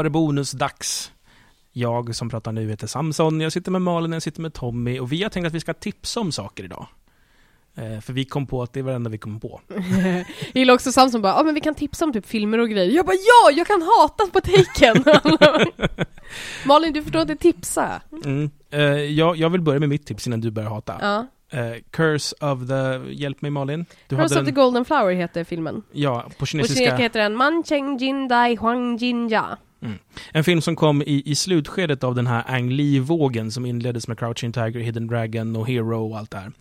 Var det bonusdags. Jag som pratar nu heter Samson, jag sitter med Malin, jag sitter med Tommy och vi har tänkt att vi ska tipsa om saker idag. Eh, för vi kom på att det var det enda vi kom på. jag gillar också Samson bara, ja men vi kan tipsa om typ filmer och grejer. Jag bara, ja! Jag kan hata på Taken! Malin, du förstår inte tipsa. Mm. Eh, jag, jag vill börja med mitt tips innan du börjar hata. Ja. Eh, Curse of the... Hjälp mig Malin. Du Curse of hade the den, Golden Flower heter filmen. Ja, på På kinesiska. kinesiska heter den Man Cheng Jin Dai Huang Jin Ja. En film som kom i, i slutskedet av den här Ang Lee-vågen som inleddes med Crouching Tiger, Hidden Dragon och Hero och allt det här.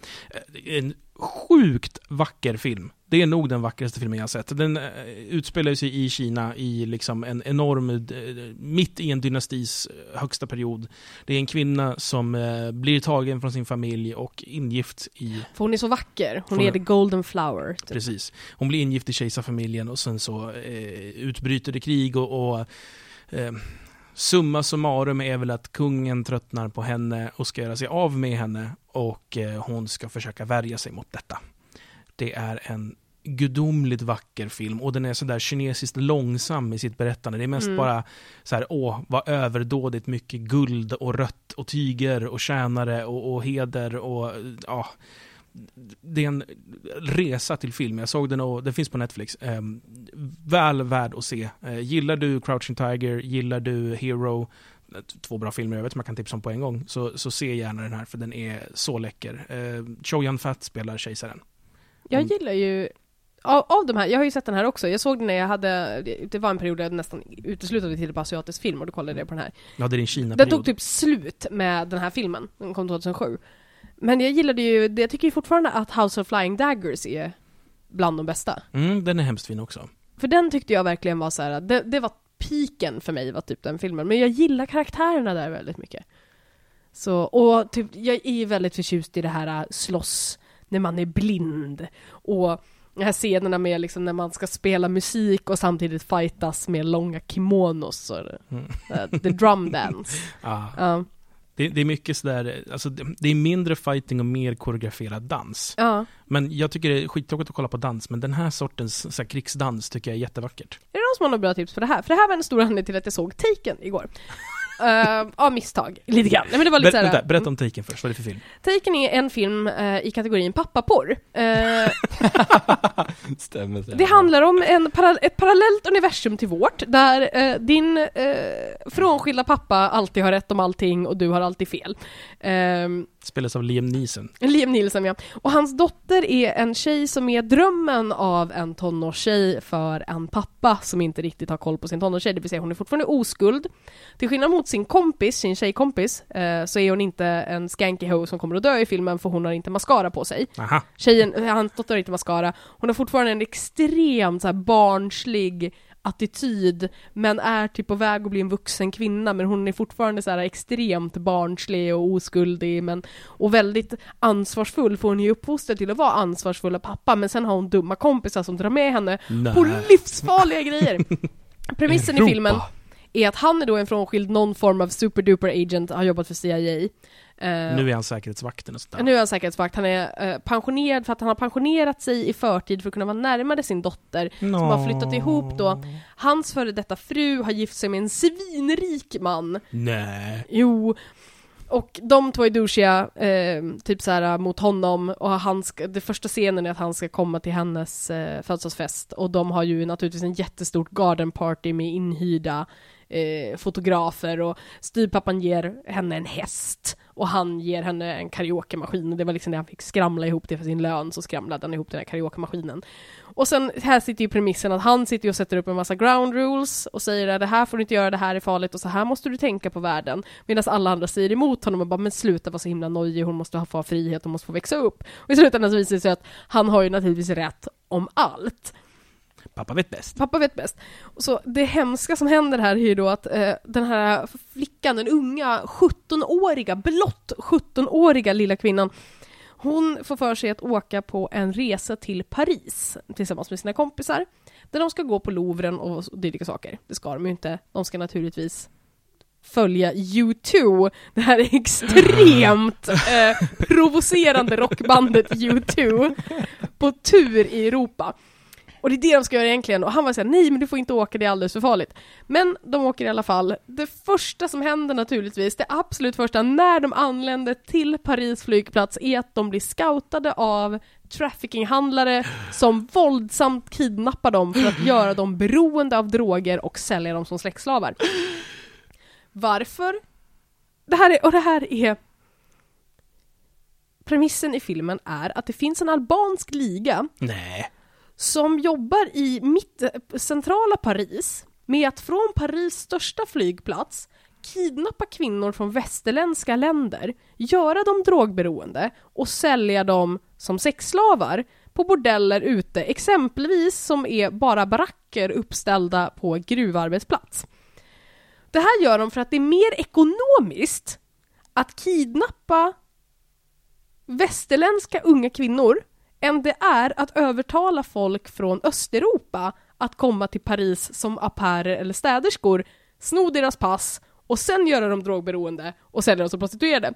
Eh, En sjukt vacker film. Det är nog den vackraste filmen jag har sett. Den eh, utspelar sig i Kina i liksom en enorm, eh, mitt i en dynastis högsta period. Det är en kvinna som blir tagen från sin familj och ingift i För hon är så vacker. Hon Hon är är- the golden flower. Typ. Precis. Hon blir ingift i kejsarfamiljen och sen så eh, utbryter det krig och, och eh, summa summarum är väl att kungen tröttnar på henne och ska göra sig av med henne och eh, hon ska försöka värja sig mot detta. Det är en gudomligt vacker film och den är sådär kinesiskt långsam i sitt berättande. Det är mest Mm. bara så här, åh, vad överdådigt mycket guld och rött och tyger och tjänare och, och heder och ja, det är en resa till film. Jag såg den och den finns på Netflix. Eh, väl värd att se. Eh, gillar du Crouching Tiger, gillar du Hero, eh, två bra filmer jag vet man kan tipsa om på en gång, så, så se gärna den här för den är så läcker. Eh, Chow Yun-Fat spelar kejsaren. Jag Mm. gillar ju av, av de här, jag har ju sett den här också, jag såg den när jag hade, det- var en period där jag nästan uteslutande tittade på asiatisk film och då kollade jag på den här. Ja, det är din Den Kina-period. tog typ slut med den här filmen, den kom 2007. Men jag gillade ju, jag tycker ju fortfarande att House of Flying Daggers är bland de bästa. Mm, den är hemskt fin också. För den tyckte jag verkligen var så här, det, det var piken för mig var typ den filmen. Men jag gillar karaktärerna där väldigt mycket. Så, och typ, jag är ju väldigt förtjust i det här äh, slåss när man är blind. Och de här scenerna med liksom när man ska spela musik och samtidigt fightas med långa kimonos och Mm. äh, the drum dance. Ah. Ja, Det, det är mycket sådär, alltså det, det är mindre fighting och mer koreograferad dans. ja. Men jag tycker det är skittråkigt att kolla på dans, men den här sortens så här, krigsdans tycker jag är jättevackert. Är det någon som har några bra tips för det här? För det här var en stor anledning till att jag såg Taken igår. Uh, av misstag, lite grann. Nej, men det var lite Ber, vänta, berätta om Taken först, vad är det för film? Taken är en film eh, i kategorin pappaporr. Eh, Stämmer det handlar om en para ett parallellt universum till vårt, där eh, din eh, frånskilda pappa alltid har rätt om allting och du har alltid fel. Ehm, Spelas av Liam Neeson. Liam Nielsen ja. Och hans dotter är en tjej som är drömmen av en tonårstjej för en pappa som inte riktigt har koll på sin tonårstjej, det vill säga hon är fortfarande oskuld. Till skillnad mot sin kompis, sin tjejkompis, eh, så är hon inte en skanky hoe som kommer att dö i filmen för hon har inte mascara på sig. Aha. Tjejen, eh, hans dotter har inte mascara, hon har fortfarande en extremt så här, barnslig attityd, men är typ på väg att bli en vuxen kvinna, men hon är fortfarande så här extremt barnslig och oskuldig, men, och väldigt ansvarsfull, för hon är ju uppfostrad till att vara ansvarsfulla pappa, men sen har hon dumma kompisar som drar med henne Nej. på livsfarliga grejer. Premissen i Europa. filmen är att han är då en frånskild, någon form av superduper agent, har jobbat för CIA. Eh, Nu är han säkerhetsvakten och sånt där. nu är han säkerhetsvakt, han är eh, pensionerad för att han har pensionerat sig i förtid för att kunna vara närmare sin dotter som har flyttat ihop då. Hans före detta fru har gift sig med en svinrik man. Nej. Jo. Och de två är douchiga, eh, typ såhär mot honom och han ska, det första scenen är att han ska komma till hennes eh, födelsedagsfest och de har ju naturligtvis en jättestort garden party med inhyrda eh, fotografer och styvpappan ger henne en häst och han ger henne en karaokemaskin och det var liksom det han fick skramla ihop det för sin lön så skramlade han ihop den här karaokemaskinen. Och sen här sitter ju premissen att han sitter och sätter upp en massa ground rules och säger att det här får du inte göra, det här är farligt och så här måste du tänka på världen. Medan alla andra säger emot honom och bara men sluta vara så himla nojig, hon måste ha få frihet, hon måste få växa upp. Och i slutändan så visar det sig att han har ju naturligtvis rätt om allt. Pappa vet bäst. Pappa vet bäst. Och så det hemska som händer här är ju då att eh, den här flickan, den unga 17-åriga, blott 17-åriga lilla kvinnan, hon får för sig att åka på en resa till Paris tillsammans med sina kompisar. Där de ska gå på Louvren och dylika saker. Det ska de ju inte. De ska naturligtvis följa U2, det här extremt eh, provocerande rockbandet U2, på tur i Europa. Och det är det de ska göra egentligen, och han var såhär nej men du får inte åka, det är alldeles för farligt. Men de åker i alla fall. Det första som händer naturligtvis, det absolut första när de anländer till Paris flygplats är att de blir scoutade av traffickinghandlare som våldsamt kidnappar dem för att göra dem beroende av droger och sälja dem som släktslavar. Varför? Det här är, och det här är Premissen i filmen är att det finns en albansk liga Nej som jobbar i mitt, eh, centrala Paris med att från Paris största flygplats kidnappa kvinnor från västerländska länder, göra dem drogberoende och sälja dem som sexslavar på bordeller ute, exempelvis som är bara baracker uppställda på gruvarbetsplats. Det här gör de för att det är mer ekonomiskt att kidnappa västerländska unga kvinnor än det är att övertala folk från Östeuropa att komma till Paris som apärer eller städerskor, sno deras pass och sen göra dem drogberoende och sälja dem som prostituerade.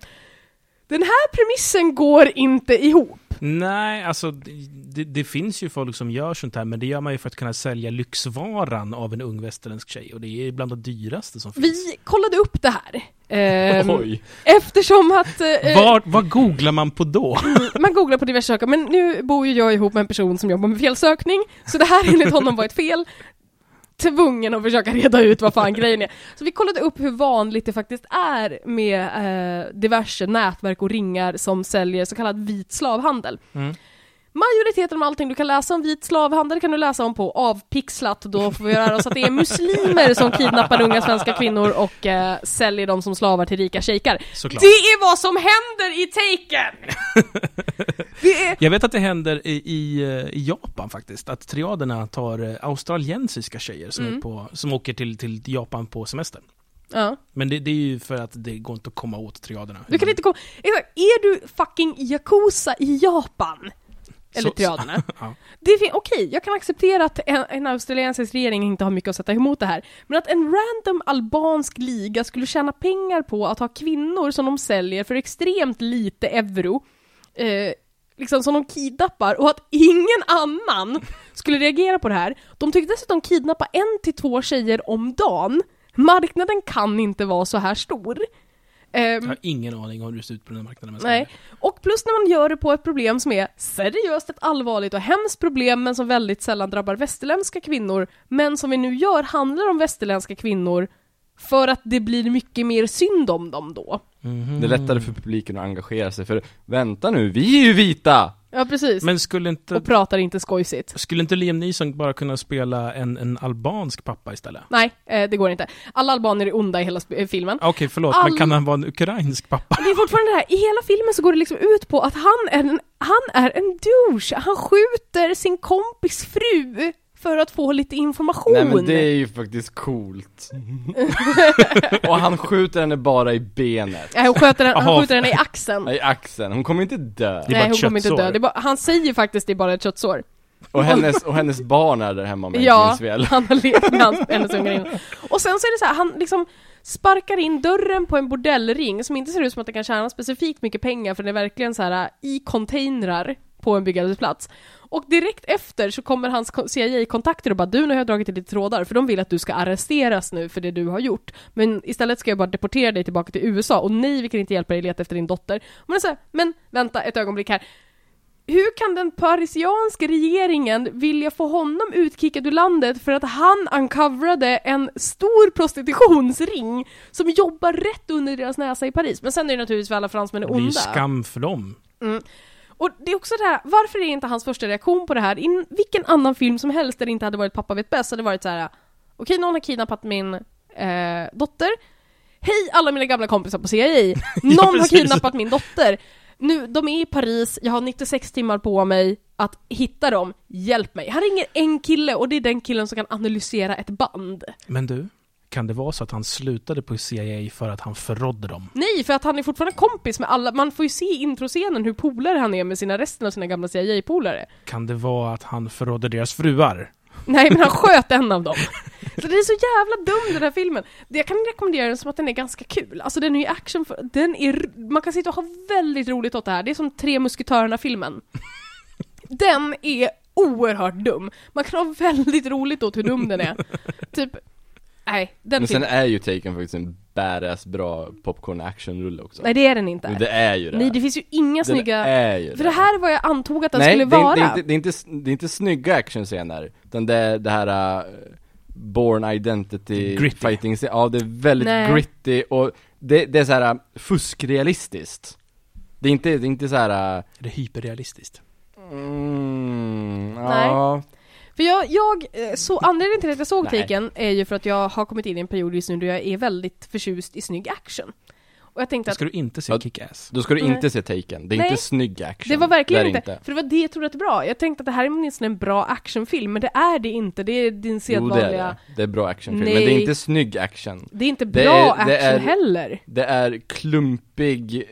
Den här premissen går inte ihop. Nej, alltså det, det, finns ju folk som gör sånt här, men det gör man ju för att kunna sälja lyxvaran av en ung västerländsk tjej och det är bland det dyraste som finns. Vi kollade upp det här. Ehm, Oj. eftersom att... Eh, Var, vad googlar man på då? man googlar på diverse saker, men nu bor ju jag ihop med en person som jobbar med felsökning, så det här enligt honom var ett fel. Tvungen att försöka reda ut vad fan grejen är. Så vi kollade upp hur vanligt det faktiskt är med eh, diverse nätverk och ringar som säljer så kallad vit slavhandel. Mm. Majoriteten av allting du kan läsa om vit slavhandel kan du läsa om på Avpixlat, då får vi lära oss att det är muslimer som kidnappar unga svenska kvinnor och eh, säljer dem som slavar till rika shejkar. Såklart. Det är vad som händer i Taken! är... Jag vet att det händer i, i, eh, i Japan faktiskt, att triaderna tar eh, australiensiska tjejer som, Mm. är på, som åker till, till Japan på semester. Ja. Men det, det är ju för att det går inte att komma åt triaderna. Du kan inte komma... Är du fucking Yakuza i Japan? Eller Så- triaderna? Ja. Det är fin- Okej, jag kan acceptera att en, en australiensisk regering inte har mycket att sätta emot det här. Men att en random albansk liga skulle tjäna pengar på att ha kvinnor som de säljer för extremt lite euro, eh, liksom som de kidnappar, och att ingen annan skulle reagera på det här. De tyckte dessutom kidnappa en till två tjejer om dagen. Marknaden kan inte vara så här stor. Ehm, Jag har ingen aning om hur det ser ut på den här marknaden. Nej, och plus när man gör det på ett problem som är seriöst ett allvarligt och hemskt problem men som väldigt sällan drabbar västerländska kvinnor, men som vi nu gör handlar om västerländska kvinnor för att det blir mycket mer synd om dem då. Mhm. Det är lättare för publiken att engagera sig, för vänta nu, vi är ju vita! Ja, precis. Men skulle inte, Och pratar inte skojsigt. skulle inte Liam Neeson bara kunna spela en, en albansk pappa istället? Nej, eh, det går inte. Alla albaner är onda i hela eh, filmen. Okej, förlåt, All- men kan han vara en ukrainsk pappa? Det är fortfarande det här, i hela filmen så går det liksom ut på att han är en, han är en douche. Han skjuter sin kompis fru för att få lite information. Nej men det är ju faktiskt coolt Och han skjuter henne bara i benet, Nej, hon skjuter, den, han skjuter henne i axeln. i axeln, hon kommer inte dö Det är bara Nej, hon kommer inte dö. Det är bara, han säger faktiskt det är bara ett köttsår. Och hennes, och hennes barn är där hemma med Ja, minns väl han har levt med hans, hennes ungar innan. Och sen så är det så här, han liksom sparkar in dörren på en bordellring som inte ser ut som att det kan tjäna specifikt mycket pengar för den är verkligen så här i containrar på en byggarbetsplats. Och direkt efter så kommer hans ko- CIA-kontakter och bara du, nu har jag dragit i lite trådar för de vill att du ska arresteras nu för det du har gjort. Men istället ska jag bara deportera dig tillbaka till USA och nej, vi kan inte hjälpa dig leta efter din dotter. Men, så här, men vänta ett ögonblick här. Hur kan den parisianska regeringen vilja få honom utkickad ur landet för att han uncoverade en stor prostitutionsring som jobbar rätt under deras näsa i Paris? Men sen är det naturligtvis för alla fransmän är Det är ju onda. skam för dem. Och det är också det här, varför är inte hans första reaktion på det här? I vilken annan film som helst där det inte hade varit pappa vet bäst, hade det varit så här. okej någon har kidnappat min eh, dotter, hej alla mina gamla kompisar på CIA, någon har precis. kidnappat min dotter, nu, de är i Paris, jag har 96 timmar på mig att hitta dem, hjälp mig. Han ringer en kille och det är den killen som kan analysera ett band. Men du, kan det vara så att han slutade på CIA för att han förrådde dem? Nej, för att han är fortfarande kompis med alla, man får ju se i introscenen hur polare han är med sina resten av sina gamla CIA-polare. Kan det vara att han förrådde deras fruar? Nej men han sköt en av dem. Så det är så jävla dum den här filmen. Jag kan rekommendera den som att den är ganska kul. Alltså den är ju action, för, den är, man kan sitta och ha väldigt roligt åt det här. Det är som Tre Musketörerna-filmen. Den är oerhört dum. Man kan ha väldigt roligt åt hur dum den är. typ, nej, den Men sen är ju Taken faktiskt en badass bra popcorn action-rulle också Nej det är den inte. Men det är ju det Nej det finns ju inga Den snygga... är ju För det här är vad jag antog att den skulle det vara. Det är, inte, det, är inte, det är inte snygga actionscener, utan det är det här uh, Born Identity Gritty. fighting scen- ja det är väldigt Nej. gritty och det, det är så här uh, fuskrealistiskt Det är inte, det är inte så här. uh, Det är hyperrealistiskt. mm, Nej. ja, För jag, jag eh, så anledningen till att jag såg. Taken är ju för att jag har kommit in i en period just nu då jag är väldigt förtjust i snygg action. Och jag tänkte Då att ska du inte se Ja, Kick-Ass. då ska du Nej. inte se Taken, det är Nej. inte snygg action det var verkligen det är inte, för det var det jag trodde att det var bra. Jag tänkte att det här är åtminstone en bra actionfilm, men det är det inte. Det är din Jo det sedvanliga... är det, det är bra actionfilm, Nej. men det är inte snygg action Det är inte Det bra är- action det är- heller. Det är klumpig,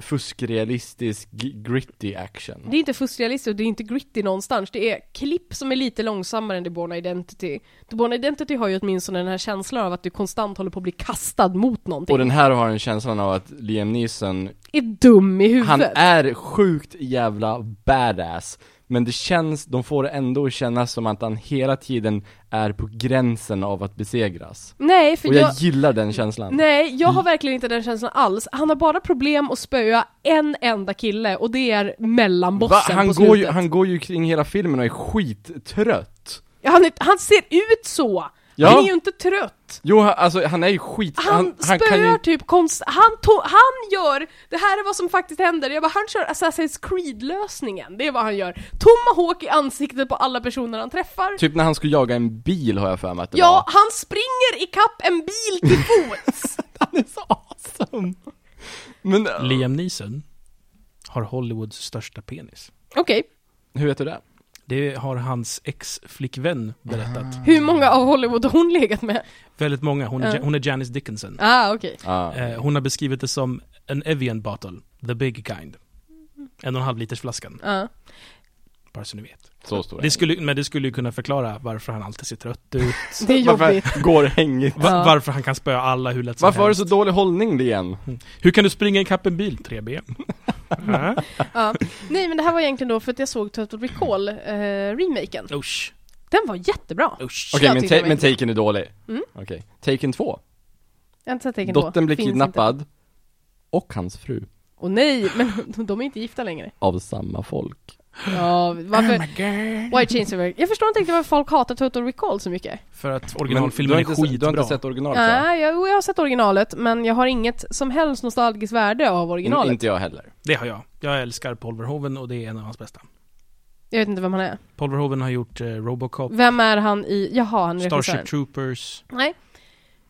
fuskrealistisk, gritty action Det är inte fuskrealistiskt och det är inte gritty någonstans. Det är klipp som är lite långsammare än The Born Identity. The Born Identity har ju åtminstone den här känslan av att du konstant håller på att bli kastad mot någonting. Och den här har en känslan av att Liam Neeson, är dum i huvudet. han är sjukt jävla badass Men det känns, de får det ändå att kännas som att han hela tiden är på gränsen av att besegras Nej, för Och jag, jag... gillar den känslan Nej, jag har verkligen inte den känslan alls. Han har bara problem att spöa en enda kille och det är Va? mellanbossen Han på går, ju, slutet. han går ju kring hela filmen och är skittrött Han, är, han ser ut så! Ja. Han är ju inte trött. Jo, han, alltså han är ju skit, Han, han, han spöar ju typ konst... Han, to- han gör... Det här är vad som faktiskt händer. Jag bara, han kör Assassin's Creed-lösningen. Det är vad han gör. Tomahawk i ansiktet på alla personer han träffar. Typ när han skulle jaga en bil har jag för mig att det Ja, var han springer ikapp en bil till fots! Han är så awesome! Men, uh, Liam Neeson har Hollywoods största penis. Okej, hur vet du det? Det har hans ex-flickvän berättat. Ah. Hur många av Hollywood har hon legat med? Väldigt många. Hon är, Ja. Hon är Janice Dickinson. Ah, okej. Ah. Eh, hon har beskrivit det som en Evian bottle, the big kind. En och en halv liters flaskan, Ja. bara så ni vet. Så stor Det skulle, men det skulle ju kunna förklara varför han alltid ser trött ut, Det är jobbigt. Varför går hängigt? va, varför han kan spöa alla hur lätt som Varför har du så dålig hållning igen? Mm. Hur kan du springa ikapp en bil? 3B. Ja. Nej, men det här var egentligen då för att jag såg Total Recall-remaken. Eh, Usch. Den var jättebra. Usch. Okej, men, ta men Taken är dålig. Mm. Okej. Taken 2. Jag har inte sett Taken 2. Dottern blir Finns kidnappad. Inte. Och hans fru. Och nej, men de är inte gifta längre. Av samma folk. Ja, varför? Oh. White Chains Over. Jag förstår inte riktigt varför folk hatar Total Recall så mycket. För att Men originalfilmen är se- Du har skitbra. inte sett originalet? Nej, jag, jag har sett originalet, men jag har inget som helst nostalgiskt värde av originalet. Mm, Inte jag heller Det har jag. Jag älskar Paul Verhoeven och det är en av hans bästa. Jag vet inte vem han är. Paul Verhoeven har gjort eh, Robocop, Vem är han i, jaha, han är. Starship Troopers, Nej,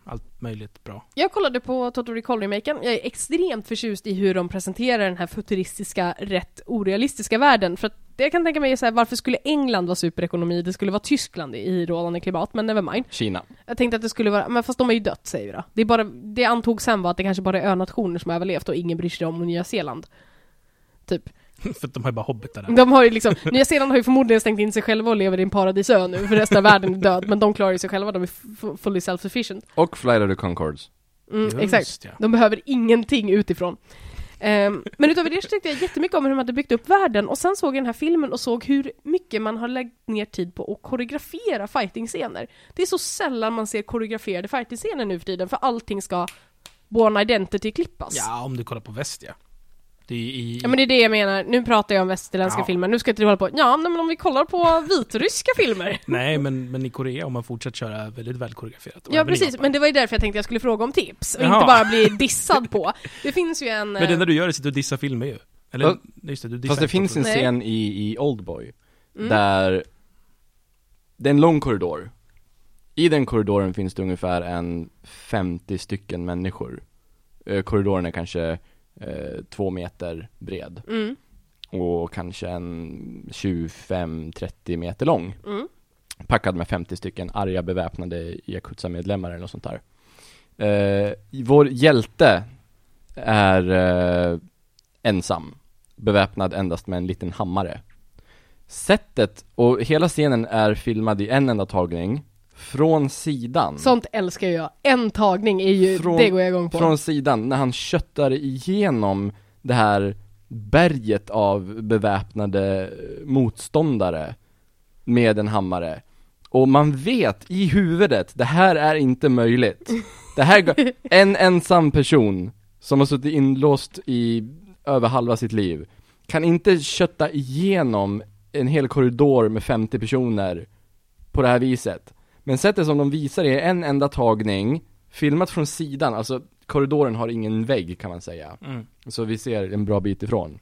allt möjligt bra. jag kollade på Total Recall-remaken. Jag är extremt förtjust i hur de presenterar den här futuristiska, rätt orealistiska världen. För att jag kan tänka mig så här, varför skulle England vara superekonomi? Det skulle vara Tyskland i- i rådande klimat, men never mind. Kina Jag tänkte att det skulle vara, men fast de är ju dött säger vi då. Det är bara, det antog sen var att det kanske bara är önationer som har överlevt och ingen bryr sig om Nya Zeeland. Typ. För att de har ju bara hobbitar där. De har ju liksom, Nya Zeeland har ju förmodligen stängt in sig själva och lever i en paradisö nu, för resten av världen är död, men de klarar ju sig själva, de är fully self-sufficient. Och Flight of the Concords Mm, Just exakt. ja. De behöver ingenting utifrån. Ehm, men utöver det så tyckte jag jättemycket om hur de hade byggt upp världen, och sen såg jag den här filmen och såg hur mycket man har lagt ner tid på att koreografera fighting-scener. Det är så sällan man ser koreograferade fighting-scener nu för tiden, för allting ska Born Identity-klippas. Ja, om du kollar på väst ja. Det är i... Ja men det är det jag menar, nu pratar jag om västerländska Ja. filmer, nu ska inte du hålla på, ja men om vi kollar på vitryska filmer. Nej, men, men i Korea har man fortsatt köra väldigt väl koreograferat. Och Ja precis, men det var ju därför jag tänkte jag skulle fråga om tips, och Jaha. inte bara bli dissad på. Det finns ju en... Men det eh, enda du gör är att sitta och dissa filmer ju. Eller, Fast- just det, du dissar Fast det finns en Nej. scen i, i Oldboy mm, Där Det är en lång korridor I den korridoren finns det ungefär en 50 stycken människor Eh, Korridoren är kanske eh, två meter bred. Mm, och kanske en 25-30 meter lång. Mm, Packad med 50 stycken arga beväpnade Yakuza-medlemmar eller något sånt där. Eh, Vår hjälte är eh, ensam. Beväpnad endast med en liten hammare. Sättet, och hela scenen är filmad i en enda tagning Från sidan Sånt älskar jag. En tagning är ju, Från- det går jag igång på. Från sidan, när han köttar igenom det här berget av beväpnade eh, motståndare med en hammare. Och man vet i huvudet, det här är inte möjligt. Det här, går- en ensam person som har suttit inlåst i över halva sitt liv kan inte kötta igenom en hel korridor med 50 personer på det här viset. Men sättet som de visar är en enda tagning, filmat från sidan, alltså korridoren har ingen vägg kan man säga. Mm. Så vi ser en bra bit ifrån.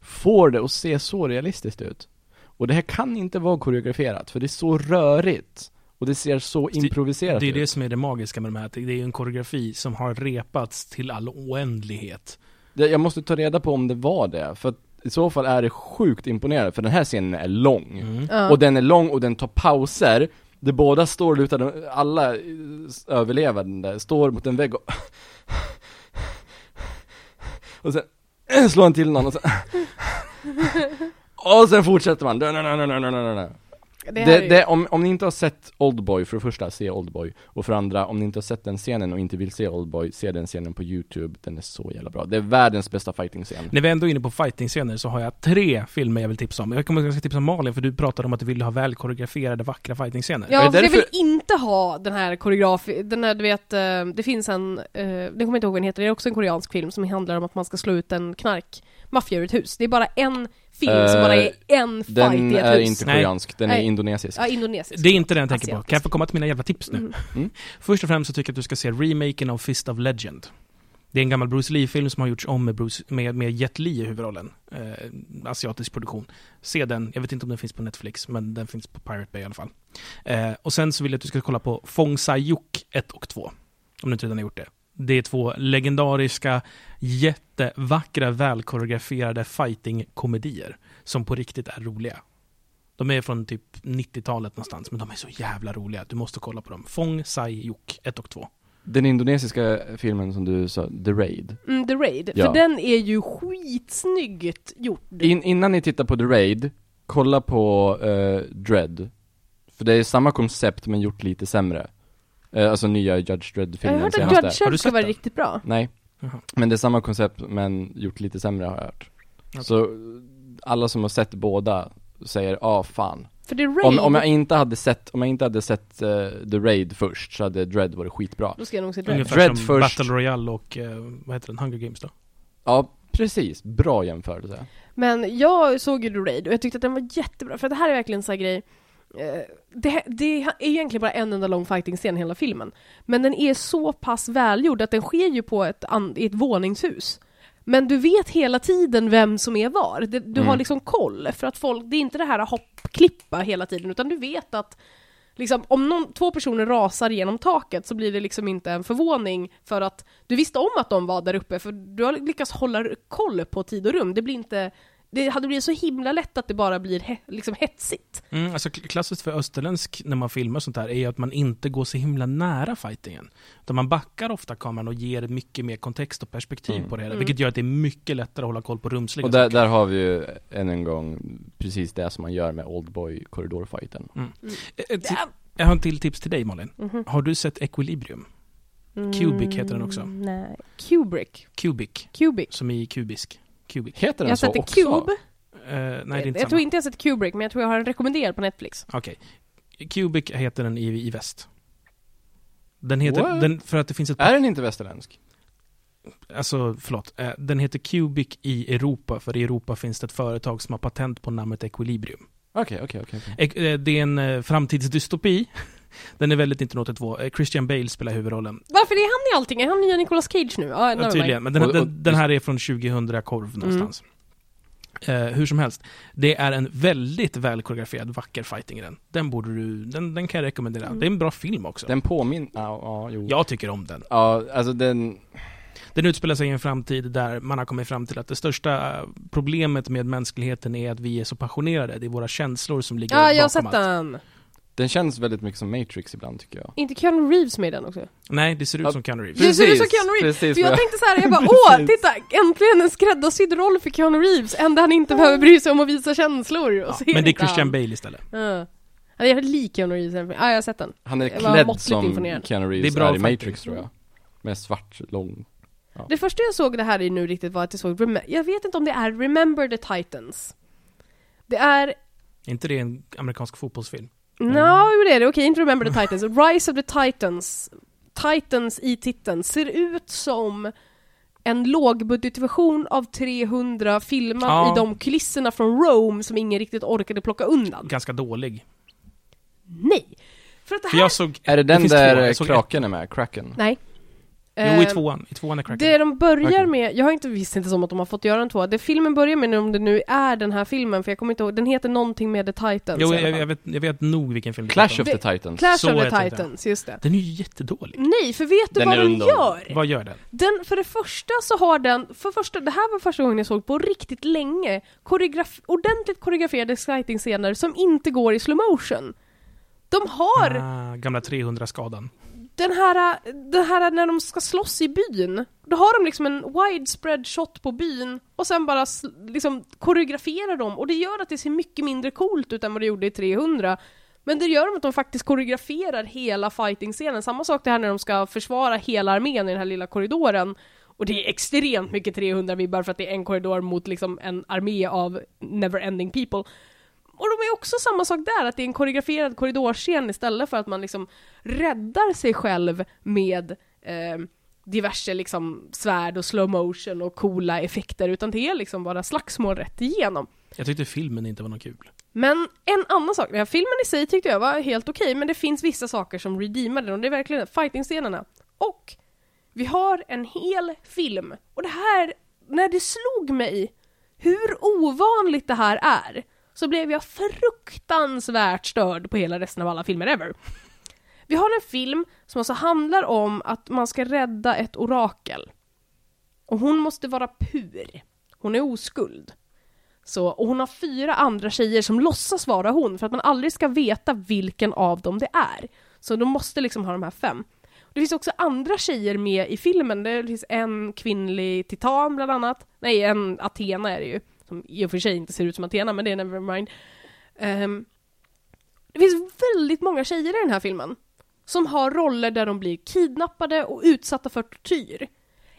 Får det att se så realistiskt ut. Och det här kan inte vara koreograferat, för det är så rörigt. Och det ser så Det- improviserat Det är ut. det som är det magiska med de här, det är ju en koreografi som har repats till all oändlighet. Det, jag måste ta reda på om det var det, för att i så fall är det sjukt imponerande, för den här scenen är lång. Mm. Och den är lång och den tar pauser, där båda står lutade, alla överlevande står mot en vägg och Och sen slår han till någon och sen Och sen fortsätter man, det det, det, om, om ni inte har sett Oldboy, för det första, se Oldboy Och för andra, om ni inte har sett den scenen och inte vill se Oldboy, se den scenen på youtube Den är så jävla bra, det är världens bästa fighting-scen När vi ändå är inne på fighting-scener så har jag tre filmer jag vill tipsa om. Jag kommer att tipsa om Malin, för du pratade om att du ville ha väl koreograferade, vackra fighting-scener. Ja, för jag vill inte ha den här koreograf... Den här, du vet, eh, det finns en... eh, Det kommer jag inte ihåg vad den heter, det är också en koreansk film som handlar om att man ska slå ut en knarkmaffia ur ett hus. Det är bara en film som Eh, bara är en fight Den i ett är hus. inte Nej. koreansk, den är indonesisk Ja, indonesisk. Det är inte den jag tänker på. Asiatisk. Kan jag få komma till mina jävla tips nu? Mm. Mm. Först och främst så tycker jag att du ska se remaken av Fist of Legend. Det är en gammal Bruce Lee-film som har gjorts om med, Bruce, med, med Jet Li i huvudrollen. Eh, asiatisk produktion. Se den, jag vet inte om den finns på Netflix, men den finns på Pirate Bay i alla fall. Eh, och sen så vill jag att du ska kolla på Fong Sai-Yuk 1 och 2. Om du inte redan har gjort det. Det är två legendariska, jättevackra, välkoreograferade fighting-komedier. Som på riktigt är roliga. De är från typ 90-talet någonstans, men de är så jävla roliga. Du måste kolla på dem. Fong Sai-Yuk 1 och 2. Den indonesiska filmen som du sa, The Raid Mm, The Raid. Ja. För den är ju skitsnyggt gjord. In, Innan ni tittar på The Raid, kolla på eh, Dread För det är samma koncept men gjort lite sämre eh, Alltså nya Judge jag har Dredd-filmen hört att senaste Judge Dredd ska vara riktigt bra. Nej, Jaha. men det är samma koncept men gjort lite sämre har jag hört Okej. Så alla som har sett båda säger ah fan För The Raid, om, om jag inte hade sett, om jag inte hade sett eh, The Raid först så hade Dread varit skitbra då ska jag nog se Dread. Ungefär Dread som först. Battle Royale och, eh, vad heter den, Hunger Games då? Ja, precis, bra jämförelse Men jag såg ju The Raid och jag tyckte att den var jättebra, för det här är verkligen en sån här grej det, det är egentligen bara en enda lång fighting-scen i hela filmen. Men den är så pass välgjord att den sker ju på ett, i ett våningshus. Men du vet hela tiden vem som är var. Du har Mm. liksom koll, för att folk, det är inte det här hoppklippa hela tiden, utan du vet att liksom, om någon, två personer rasar genom taket så blir det liksom inte en förvåning för att du visste om att de var där uppe, för du har lyckats hålla koll på tid och rum. Det blir inte det hade blivit så himla lätt att det bara blir he, liksom hetsigt. Mm, alltså kl- klassiskt för österländsk när man filmar sånt här är ju att man inte går så himla nära fightingen. Utan man backar ofta kameran och ger mycket mer kontext och perspektiv Mm. på det hela. Mm. Vilket gör att det är mycket lättare att hålla koll på rumsliga Och där, saker. där har vi ju än en gång precis det som man gör med Oldboy korridorfighten Eh, eh, ti- Jag har en till tips till dig Malin. Mhm. Har du sett Equilibrium? Cubic heter den också. Mm, Nej. Kubrick. Cubic, Cubic. som i kubisk. Cubic. Heter den Jag har så sett också? Cube. Eh, nej, det är jag inte jag tror samma. inte jag sett Kubrick, men jag tror jag har den rekommenderad på Netflix. Okej. Cubic heter den i, i väst. Den heter, What? den, för att det finns ett Är den inte västerländsk? Alltså, förlåt. Eh, Den heter Cubic i Europa, för i Europa finns det ett företag som har patent på namnet Equilibrium. Okej, okej, okej okej. Ek- eh, Det är en framtidsdystopi. Den är väldigt 1982. Eh, Christian Bale spelar huvudrollen. Varför är han i allting? Är han nya Nicolas Cage nu? Ja, Ja, tydligen, men den, Och- och- den, den här är från 2000 korv någonstans. Eh, hur som helst, det är en väldigt väl koreograferad, vacker fighting i den. Den borde du, den, den kan jag rekommendera. Mm. Det är en bra film också. Den påminner, ja, ja, jo. Jag tycker om den. Ja, alltså den, Den utspelar sig i en framtid där man har kommit fram till att det största eh, problemet med mänskligheten är att vi är så passionerade. Det är våra känslor som ligger Ja, jag har bakom sett allt. den. Den känns väldigt mycket som Matrix ibland tycker jag. Inte Keanu Reeves med i den också? Nej, det ser ut Ja, som Keanu Reeves. Det ser ut som Precis, Keanu Reeves. precis För jag vad jag- tänkte så här, jag bara åh, Precis. titta! Äntligen en skräddarsydd roll för Keanu Reeves, enda han inte behöver bry sig om att visa känslor. Och Ja, men det är Christian han. Bale istället. Ja. Han är lik Keanu Reeves. Ja, jag har sett den. Han är Jag var klädd måttligt som imponerad. Keanu Reeves Det är bra är, i. Matrix tror jag. Med svart, lång. Det första jag såg det här i nu riktigt var att jag såg, Rem- jag vet inte om det är Remember the Titans. Det är Är inte det en amerikansk fotbollsfilm? No, jo det är det. Okej, inte Remember the Titans. Rise of the Titans. Titans i titeln ser ut som en lågbudgetversion av 300 filmad Ja. i de kulisserna från Rome som ingen riktigt orkade plocka undan. Ganska dålig. Nej! För att det För här... jag såg... Är det den två. där kraken är med? Kraken? Nej. Jo, i Eh, tvåan. I tvåan är Kraken. Det de börjar Okej. med, jag har inte visst inte som att de har fått göra en tvåa. Det filmen börjar med, om det nu är den här filmen, för jag kommer inte ihåg, den heter någonting med The Titans Jo, jag, jag, vet, jag vet nog vilken film det Clash pratar of the Titans? Clash Så of the det. Titans, just det. Den är ju jättedålig. Nej, för vet du Den vad den gör? Vad gör den? Den, för det första så har den, för första, det här var första gången jag såg på riktigt länge, koreograf, ordentligt koreograferade exciting-scener som inte går i slow motion. De har Ah, gamla 300-skadan den här, den här när de ska slåss i byn, då har de liksom en widespread shot på byn och sen bara liksom koreograferar de och det gör att det ser mycket mindre coolt ut än vad det gjorde i 300. Men det gör de att de faktiskt koreograferar hela fighting-scenen. Samma sak det här när de ska försvara hela armén i den här lilla korridoren. Och det är extremt mycket 300-vibbar för att det är en korridor mot liksom en armé av never-ending people. Och de är också samma sak där, att det är en koreograferad korridorscen istället för att man liksom räddar sig själv med eh, diverse liksom svärd och slow motion och coola effekter, utan det är liksom bara slagsmål rätt igenom. Jag tyckte filmen inte var något kul. Men en annan sak, den här filmen i sig tyckte jag var helt okej, men det finns vissa saker som redeemar den och det är verkligen fighting-scenerna. Och vi har en hel film, och det här, när det slog mig hur ovanligt det här är, så blev jag fruktansvärt störd på hela resten av alla filmer ever. Vi har en film som alltså handlar om att man ska rädda ett orakel. Och hon måste vara pur. Hon är oskuld. Så, och hon har fyra andra tjejer som låtsas vara hon för att man aldrig ska veta vilken av dem det är. Så de måste liksom ha de här fem. Det finns också andra tjejer med i filmen. Det finns en kvinnlig titan bland annat. Nej, en Athena är det ju. Som i och för sig inte ser ut som Athena, men det är nevermind. Um, ehm, det finns väldigt många tjejer i den här filmen. Som har roller där de blir kidnappade och utsatta för tortyr.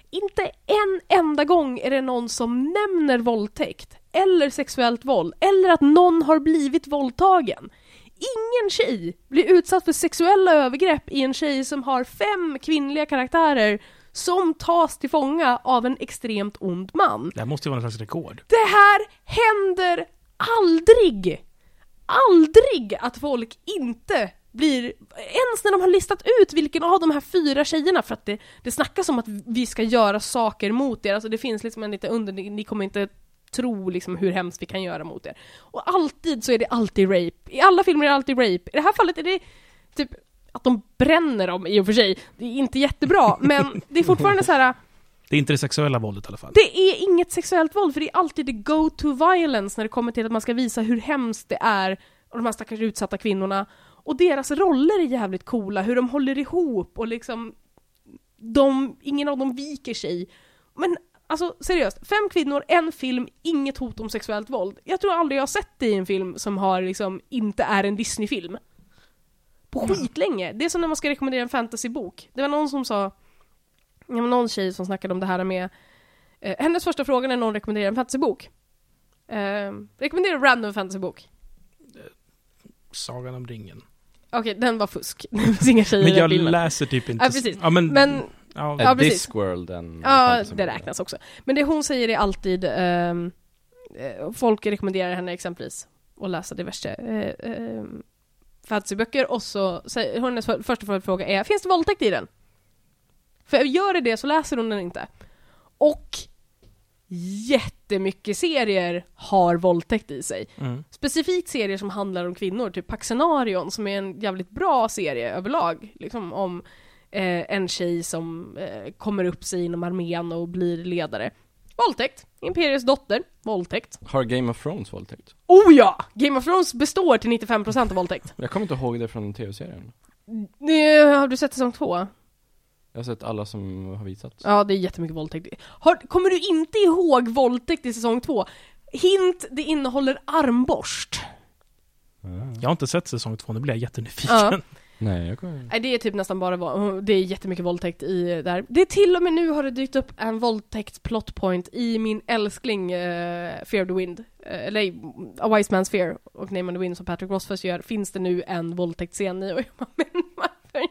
Inte en enda gång är det någon som nämner våldtäkt, eller sexuellt våld, eller att någon har blivit våldtagen. Ingen tjej blir utsatt för sexuella övergrepp i en tjej som har fem kvinnliga karaktärer som tas till fånga av en extremt ond man. Det här måste ju vara någon slags rekord. Det här händer aldrig! Aldrig att folk inte blir, ens när de har listat ut vilken av de här fyra tjejerna, för att det, det snackas om att vi ska göra saker mot er, alltså det finns liksom en lite under, ni, ni kommer inte tro liksom hur hemskt vi kan göra mot er. Och alltid så är det alltid rape. I alla filmer är det alltid rape. I det här fallet är det typ att de bränner dem i och för sig. Det är inte jättebra, men det är fortfarande så här. Det är inte det sexuella våldet i alla fall. Det är inget sexuellt våld, för det är alltid the go-to violence när det kommer till att man ska visa hur hemskt det är, och de här stackars utsatta kvinnorna. Och deras roller är jävligt coola, hur de håller ihop och liksom... De, ingen av dem viker sig. Men alltså seriöst, fem kvinnor, en film, inget hot om sexuellt våld. Jag tror aldrig jag har sett det i en film som har liksom, inte är en Disney-film. På skitlänge. Det är som när man ska rekommendera en fantasybok. Det var någon som sa, det var någon tjej som snackade om det här med Eh, hennes första fråga när någon rekommenderar en fantasybok. Eh, rekommenderar en random fantasybok. Sagan om ringen. Okej, den var fusk. Det finns inga tjejer Men jag läser typ inte... Ja, precis. Ja, men... Men, ja, Ja, precis. Discworld en ja, det räknas också. Men det hon säger är alltid, ehm, eh, folk rekommenderar henne exempelvis att läsa diverse eh, eh, fantasyböcker och så hennes för, första fråga är, finns det våldtäkt i den? För gör det det så läser hon den inte. Och jättemycket serier har våldtäkt i sig. Mm. Specifikt serier som handlar om kvinnor, typ Paxenarion som är en jävligt bra serie överlag. Liksom om eh, en tjej som eh, kommer upp sig inom armén och blir ledare. Våldtäkt. Imperiets dotter. Våldtäkt. Har Game of Thrones våldtäkt? Oh ja! Game of Thrones består till 95% av våldtäkt. Jag kommer inte ihåg det från tv-serien. Det, har du sett säsong två? Jag har sett alla som har visats. Ja, det är jättemycket våldtäkt. Har, kommer du inte ihåg våldtäkt i säsong två? Hint, det innehåller armborst. Jag har inte sett säsong två, nu blir jag jättenyfiken. Ja. Nej, jag kommer... Nej, det är typ nästan bara våld, det är jättemycket våldtäkt i där. Det är till och med nu har det dykt upp en våldtäktsplotpoint i min älskling uh, Fear of the Wind. Uh, eller A Wise Man's Fear och Name of the Wind som Patrick Rothfuss gör, finns det nu en våldtäktsscen i och jag bara, men varför?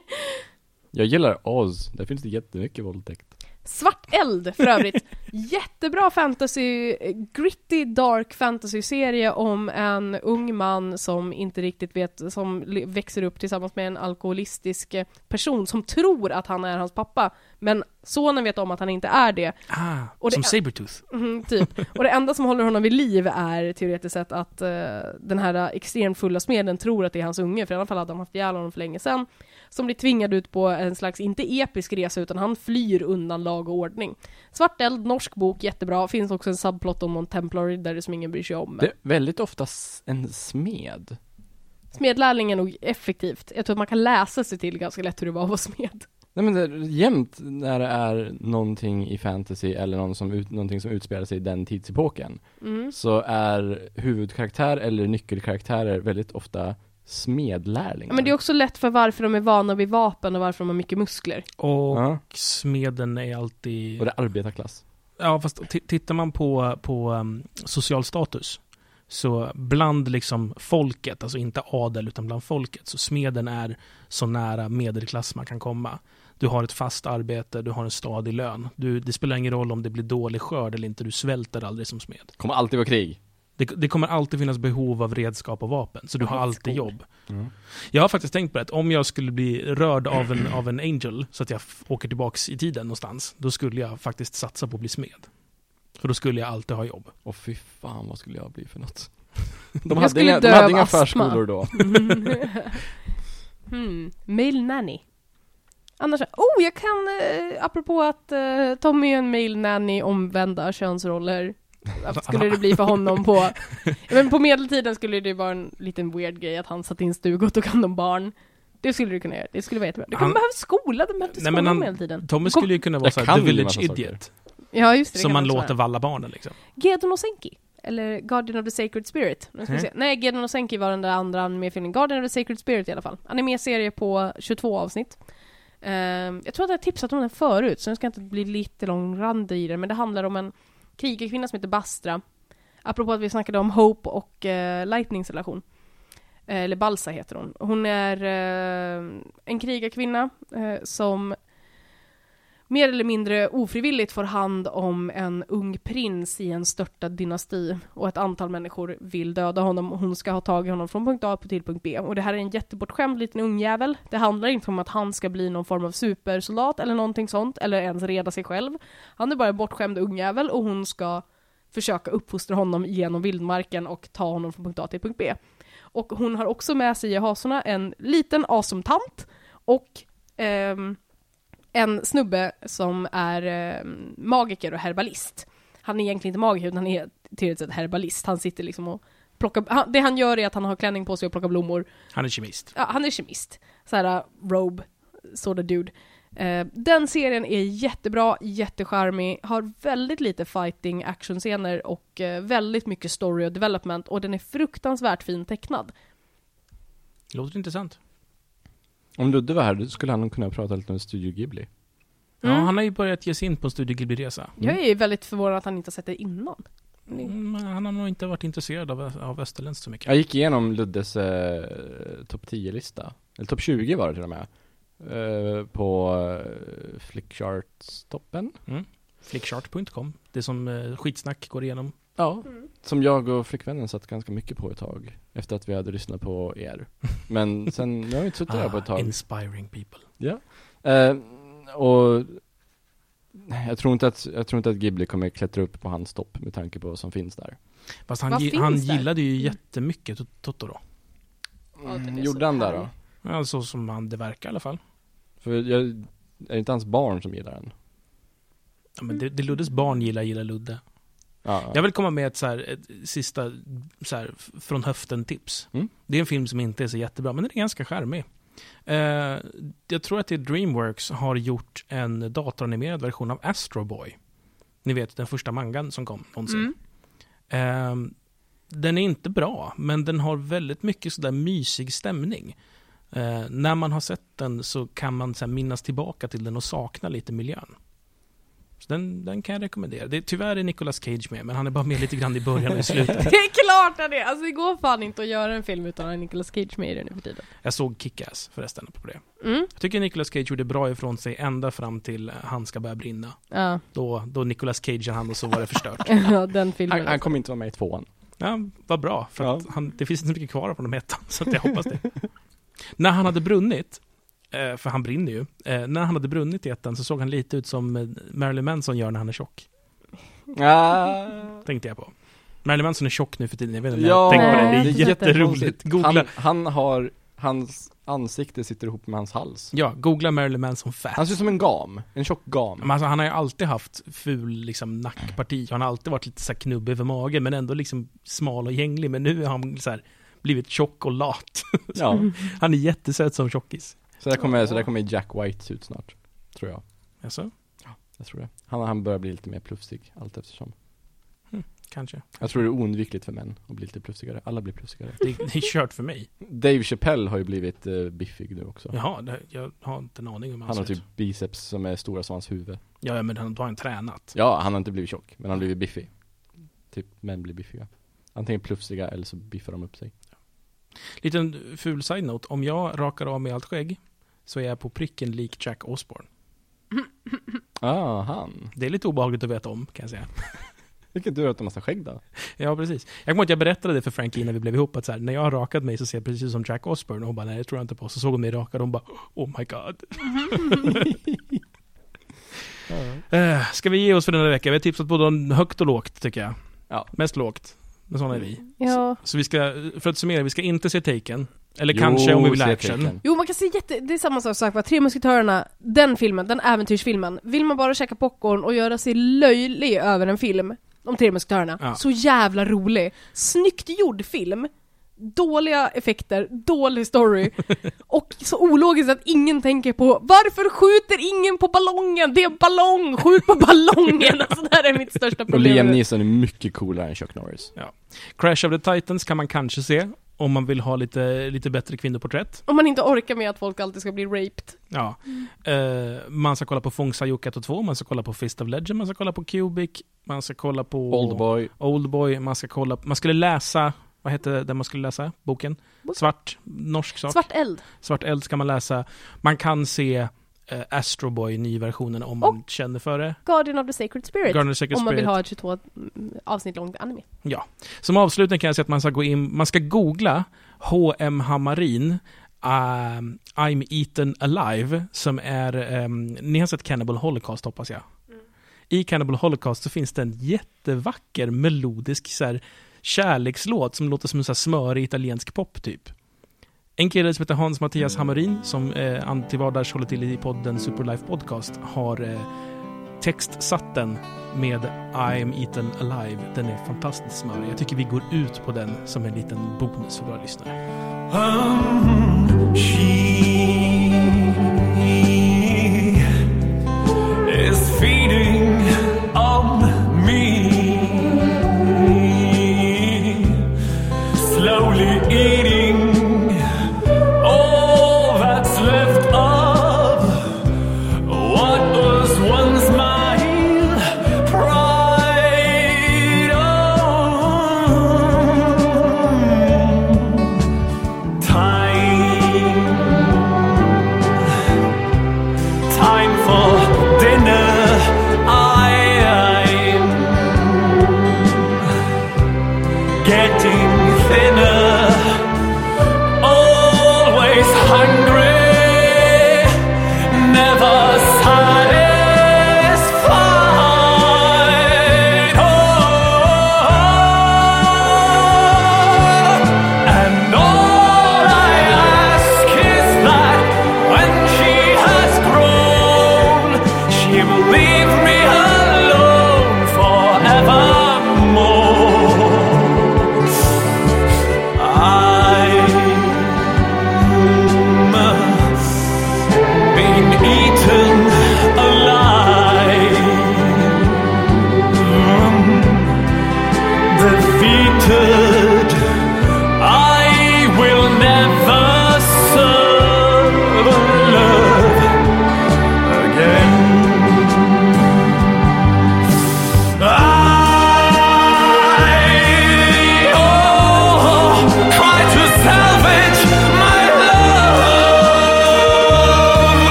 Jag gillar Oz, där finns det jättemycket våldtäkt. Svart eld för övrigt. Jättebra fantasy, gritty dark fantasy-serie om en ung man som inte riktigt vet, som växer upp tillsammans med en alkoholistisk person som tror att han är hans pappa. Men sonen vet om att han inte är det. Ah, Och det som Sabretooth. Mhm, typ. Och det enda som håller honom vid liv är teoretiskt sett att eh, den här extremt fulla smeden tror att det är hans unge, för i alla fall hade han haft ihjäl honom för länge sedan. Som blir tvingad ut på en slags, inte episk resa, utan han flyr undan lag och ordning. Svart eld, norsk bok, jättebra. Finns också en subplot om någon templar riddare som ingen bryr sig om. Det är väldigt ofta en smed. Smedlärling är nog effektivt. Jag tror att man kan läsa sig till ganska lätt hur det var att vara smed. Nej men det är jämt när det är någonting i fantasy eller någon som ut, någonting som utspelar sig i den tidsepoken Mm. Så är huvudkaraktär eller nyckelkaraktärer väldigt ofta smedlärlingar Ja, Men det är också lätt för varför de är vana vid vapen och varför de har mycket muskler. Och Ja, smeden är alltid... och det är arbetarklass Ja, fast tittar man på, på um, social status så bland liksom folket, alltså inte adel utan bland folket, så smeden är så nära medelklass man kan komma. Du har ett fast arbete, du har en stadig lön. Du, det spelar ingen roll om det blir dålig skörd eller inte, du svälter aldrig som smed. Kommer alltid vara krig Det, det kommer alltid finnas behov av redskap och vapen, så du har alltid jobb. Jag har faktiskt tänkt på det, att om jag skulle bli rörd av en, av en angel, så att jag åker tillbaks i tiden någonstans, då skulle jag faktiskt satsa på att bli smed. För då skulle jag alltid ha jobb. Och fy fan vad skulle jag bli för något De Jag hade skulle inga, de hade inga förskolor då hmm. Mail nanny. Annars, oh jag kan, eh, apropå att eh, Tommy är en mail nanny, omvända könsroller. Skulle det bli för honom på, men på medeltiden skulle det vara en liten weird grej att han satt in stug och tog hand om barn. Det skulle du kunna göra, det skulle vara jättebra. Du kan Han- behöva skola, de behövde Nej, skola han- på medeltiden. Tommy skulle ju kunna vara såhär, the en village idiot. Ja just det, det Som kan man låter valla barnen liksom. Gedon Osenki. Eller Guardian of the Sacred Spirit. Nu ska Mm. se. Nej, Gedon Osenki var den där andra animefilmen. Guardian of the Sacred Spirit i alla fall. Animeserie på 22 avsnitt. Ehm, jag tror att jag har tipsat om den förut, så nu ska jag inte bli lite långrandig i den, men det handlar om en krigarkvinna som heter Bastra. Apropå att vi snackade om Hope och eh, Lightnings relation. Eh, eller Balsa heter hon. Hon är eh, en krigarkvinna eh, som mer eller mindre ofrivilligt får hand om en ung prins i en störtad dynasti och ett antal människor vill döda honom och hon ska ha tag i honom från punkt A till punkt B. Och det här är en jättebortskämd liten ungjävel. Det handlar inte om att han ska bli någon form av supersoldat eller någonting sånt, eller ens reda sig själv. Han är bara en bortskämd ungjävel och hon ska försöka uppfostra honom genom vildmarken och ta honom från punkt A till punkt B. Och hon har också med sig i hasorna en liten awesome tant och ehm, en snubbe som är eh, magiker och herbalist. Han är egentligen inte magiker utan han är teoretiskt sett herbalist. Han sitter liksom och plockar, han, det han gör är att han har klänning på sig och plockar blommor. Han är kemist. Ja, han är kemist. Såhär uh, robe, sort of dude. Eh, den serien är jättebra, jättecharmig, har väldigt lite fighting actionscener och eh, väldigt mycket story och development och den är fruktansvärt fin tecknad. Låter intressant. Om Ludde var här, då skulle han nog kunna prata lite om Studio Ghibli Ja, Mm. han har ju börjat ge sig in på en Studio Ghibli-resa. Jag är väldigt förvånad att han inte har sett det innan. Mm, han har nog inte varit intresserad av, av österländskt så mycket. Jag gick igenom Luddes eh, topp 10-lista Eller topp 20 var det till och med eh, På eh, Flickcharts-toppen Flickchart.com. Det som eh, skitsnack går igenom. Ja Som jag och flickvännen satt ganska mycket på ett tag Efter att vi hade lyssnat på er Men sen, nu har vi inte suttit där på ett tag inspiring people. Eh, och jag tror, inte att, jag tror inte att Ghibli kommer klättra upp på hans topp med tanke på vad som finns där. Vad Fast han, gi- han där? gillade ju Mm. jättemycket Tot- Totoro. Ja, Mm, så gjorde han det då? härlig. Alltså som han, det verkar i alla fall. För jag, är det inte hans barn som gillar den? Ja, men det, det Luddes barn gillar, gillar Ludde. Ja, Jag vill komma med ett, så här, ett sista så här, från höften-tips. Mm. Det är en film som inte är så jättebra, men den är ganska charmig. Eh, jag tror att det är Dreamworks har gjort en datoranimerad version av Astro Boy. Ni vet, den första mangan som kom någonsin. Mm. Eh, den är inte bra, men den har väldigt mycket sådär mysig stämning. Eh, när man har sett den så kan man så här, minnas tillbaka till den och sakna lite miljön. Så den, den kan jag rekommendera. Det, tyvärr är Nicolas Cage med, men han är bara med lite grann i början och i slutet. Det är klart han är! Alltså det går fan inte att göra en film utan att Nicolas Cage med i den nu för tiden. Jag såg Kick-Ass förresten på det. Mm. Jag tycker Nicolas Cage gjorde bra ifrån sig ända fram till eh, Han ska börja brinna. Ja, Då, då Nicolas Cage han och så var det förstört. ja den filmen. Han, han kommer inte vara med i tvåan. Ja, vad bra. För Ja. att han, det finns inte så mycket kvar av honom ettan, så att jag hoppas det. när han hade brunnit, för han brinner ju, eh, när han hade brunnit i ettan så såg han lite ut som eh, Marilyn Manson gör när han är tjock. Ah. Tänkte jag på. Marilyn Manson är tjock nu för tiden, jag vet inte om Ja, jag tänker på det. Det är jätteroligt. Googla, Han, han har, hans ansikte sitter ihop med hans hals. ja, googla Marilyn Manson fat. Han ser ut som en gam, en tjock gam. Men alltså, han har ju alltid haft ful liksom, nackparti, han har alltid varit lite så knubbig över magen, men ändå liksom smal och gänglig. Men nu har han så här, blivit tjock och lat. Ja, Han är jättesöt som tjockis. Så där kommer, så där kommer Jack White se ut snart. Tror jag. Alltså, Jag tror det. Han, han börjar bli lite mer plufsig allt eftersom. kanske. Jag tror det är oundvikligt för män att bli lite plufsigare. Alla blir plufsigare. Det, det är kört för mig. Dave Chappelle har ju blivit uh, biffig nu också. Jaha, det, jag har inte en aning om hur Han har ser typ ut. biceps som är stora som hans huvud. Ja, ja, men han, då har han tränat. Ja, han har inte blivit tjock, men han har blivit biffig. Typ män blir biffiga. Antingen plufsiga eller så biffar de upp sig. Liten ful side-note. Om jag rakar av mig allt skägg så är jag på pricken lik Jack Osborne. Ah, han. Det är lite obehagligt att veta om, kan jag säga. Vilken du har massa skägg då? Ja, precis. Jag kommer ihåg att jag berättade det för Frankie när vi blev ihop, att så här, när jag har rakat mig så ser jag precis ut som Jack Osborne. Och hon bara, nej det tror jag inte på. Så såg hon mig rakad och hon bara, oh my god. Uh, ska vi ge oss för denna vecka? Vi har tipsat både högt och lågt, tycker jag. Ja. Mest lågt. Men sådana är vi. Ja. Så vi ska, för att summera, vi ska inte se Taken. Eller Jo, kanske om vi vill action. Jo man kan se jätte, det är samma sak, sagt, va? Tre musketörerna, den filmen, den äventyrsfilmen. Vill man bara käka popcorn och göra sig löjlig över en film, de tre musketörerna, Ja. så jävla rolig. Snyggt gjord film, dåliga effekter, dålig story och så ologiskt att ingen tänker på varför skjuter ingen på ballongen? Det är ballong, skjut på ballongen! Alltså det här är mitt största Och problem. Liam Neeson är mycket coolare än Chuck Norris. Crash of the Titans kan man kanske se. Om man vill ha lite, lite bättre kvinnoporträtt. Om man inte orkar med att folk alltid ska bli raped. Ja. Eh, man ska kolla på 1 och 2, man ska kolla på Fist of Legend, man ska kolla på Cubic, man ska kolla på Oldboy. Oldboy, man ska kolla, man skulle läsa, vad hette den man skulle läsa? Boken? Bok- Svart, norsk sak. Svart eld. Svart eld ska man läsa. Man kan se eh, Astro Boy, nyversionen, om man känner för det. Guardian of the Sacred Spirit. Guardian of the Sacred om man vill Spirit. ha ett 22 avsnitt långt anime. Som avslutning kan jag säga att man ska gå in, man ska googla H.M. Hammarin um, I'm Eaten Alive, som är, um, ni har sett Cannibal Holocaust hoppas jag. I Cannibal Holocaust så finns det en jättevacker melodisk så här, kärlekslåt som låter som en så här smörig italiensk pop typ. En kille som heter Hans Mattias Hammarin som eh, till vardags håller till i podden Superlife Podcast har eh, textsatt den med I'm Eaten Alive. Den är fantastiskt smörig. Jag tycker vi går ut på den som en liten bonus för våra lyssnare. Um,